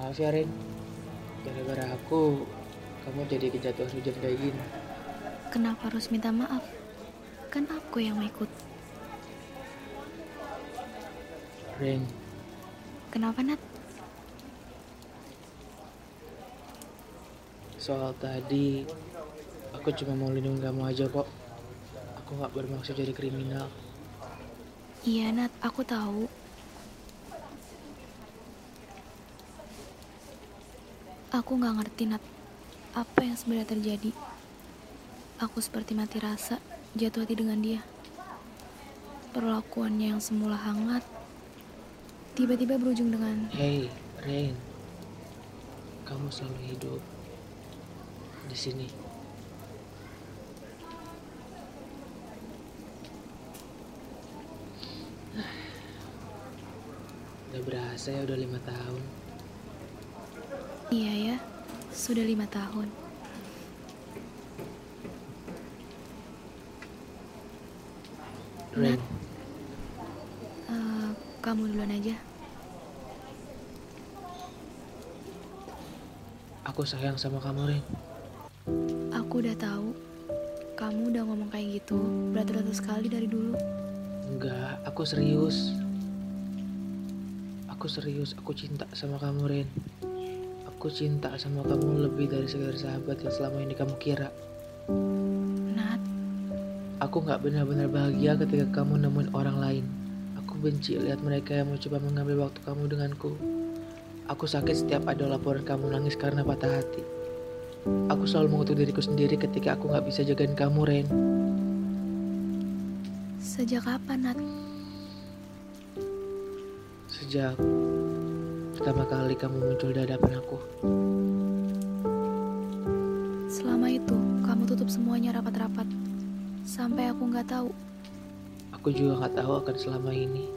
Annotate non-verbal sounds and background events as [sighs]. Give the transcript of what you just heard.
Maaf ya Rin, gara-gara aku kamu jadi kejatuhan hujan kayak gini. Kenapa harus minta maaf? Kan aku yang mau ikut. Rin, Kenapa Nat? soal tadi aku cuma mau lindungi kamu aja kok. Aku nggak bermaksud jadi kriminal. Iya Nat, aku tahu. Aku nggak ngerti Nat, apa yang sebenarnya terjadi. Aku seperti mati rasa, jatuh hati dengan dia. Perlakuannya yang semula hangat, tiba-tiba berujung dengan Hey, Rin, kamu selalu hidup di sini. [sighs] Udah berasa ya udah lima tahun. Iya ya, sudah lima tahun. Rin, Eh, kamu duluan aja. aku sayang sama kamu Rin. Aku udah tahu. Kamu udah ngomong kayak gitu beratus-ratus kali dari dulu. Enggak, aku serius. Aku serius, aku cinta sama kamu Rin. Aku cinta sama kamu lebih dari sekedar sahabat yang selama ini kamu kira. Nat, Aku nggak benar-benar bahagia ketika kamu nemuin orang lain. Aku benci lihat mereka yang mencoba mengambil waktu kamu denganku. Aku sakit setiap ada laporan kamu nangis karena patah hati. Aku selalu mengutuk diriku sendiri ketika aku nggak bisa jagain kamu, Ren. sejak kapan Nat? Sejak pertama kali kamu muncul di hadapan aku. Selama itu, kamu tutup semuanya rapat-rapat. Sampai aku nggak tahu. Aku juga nggak tahu akan selama ini.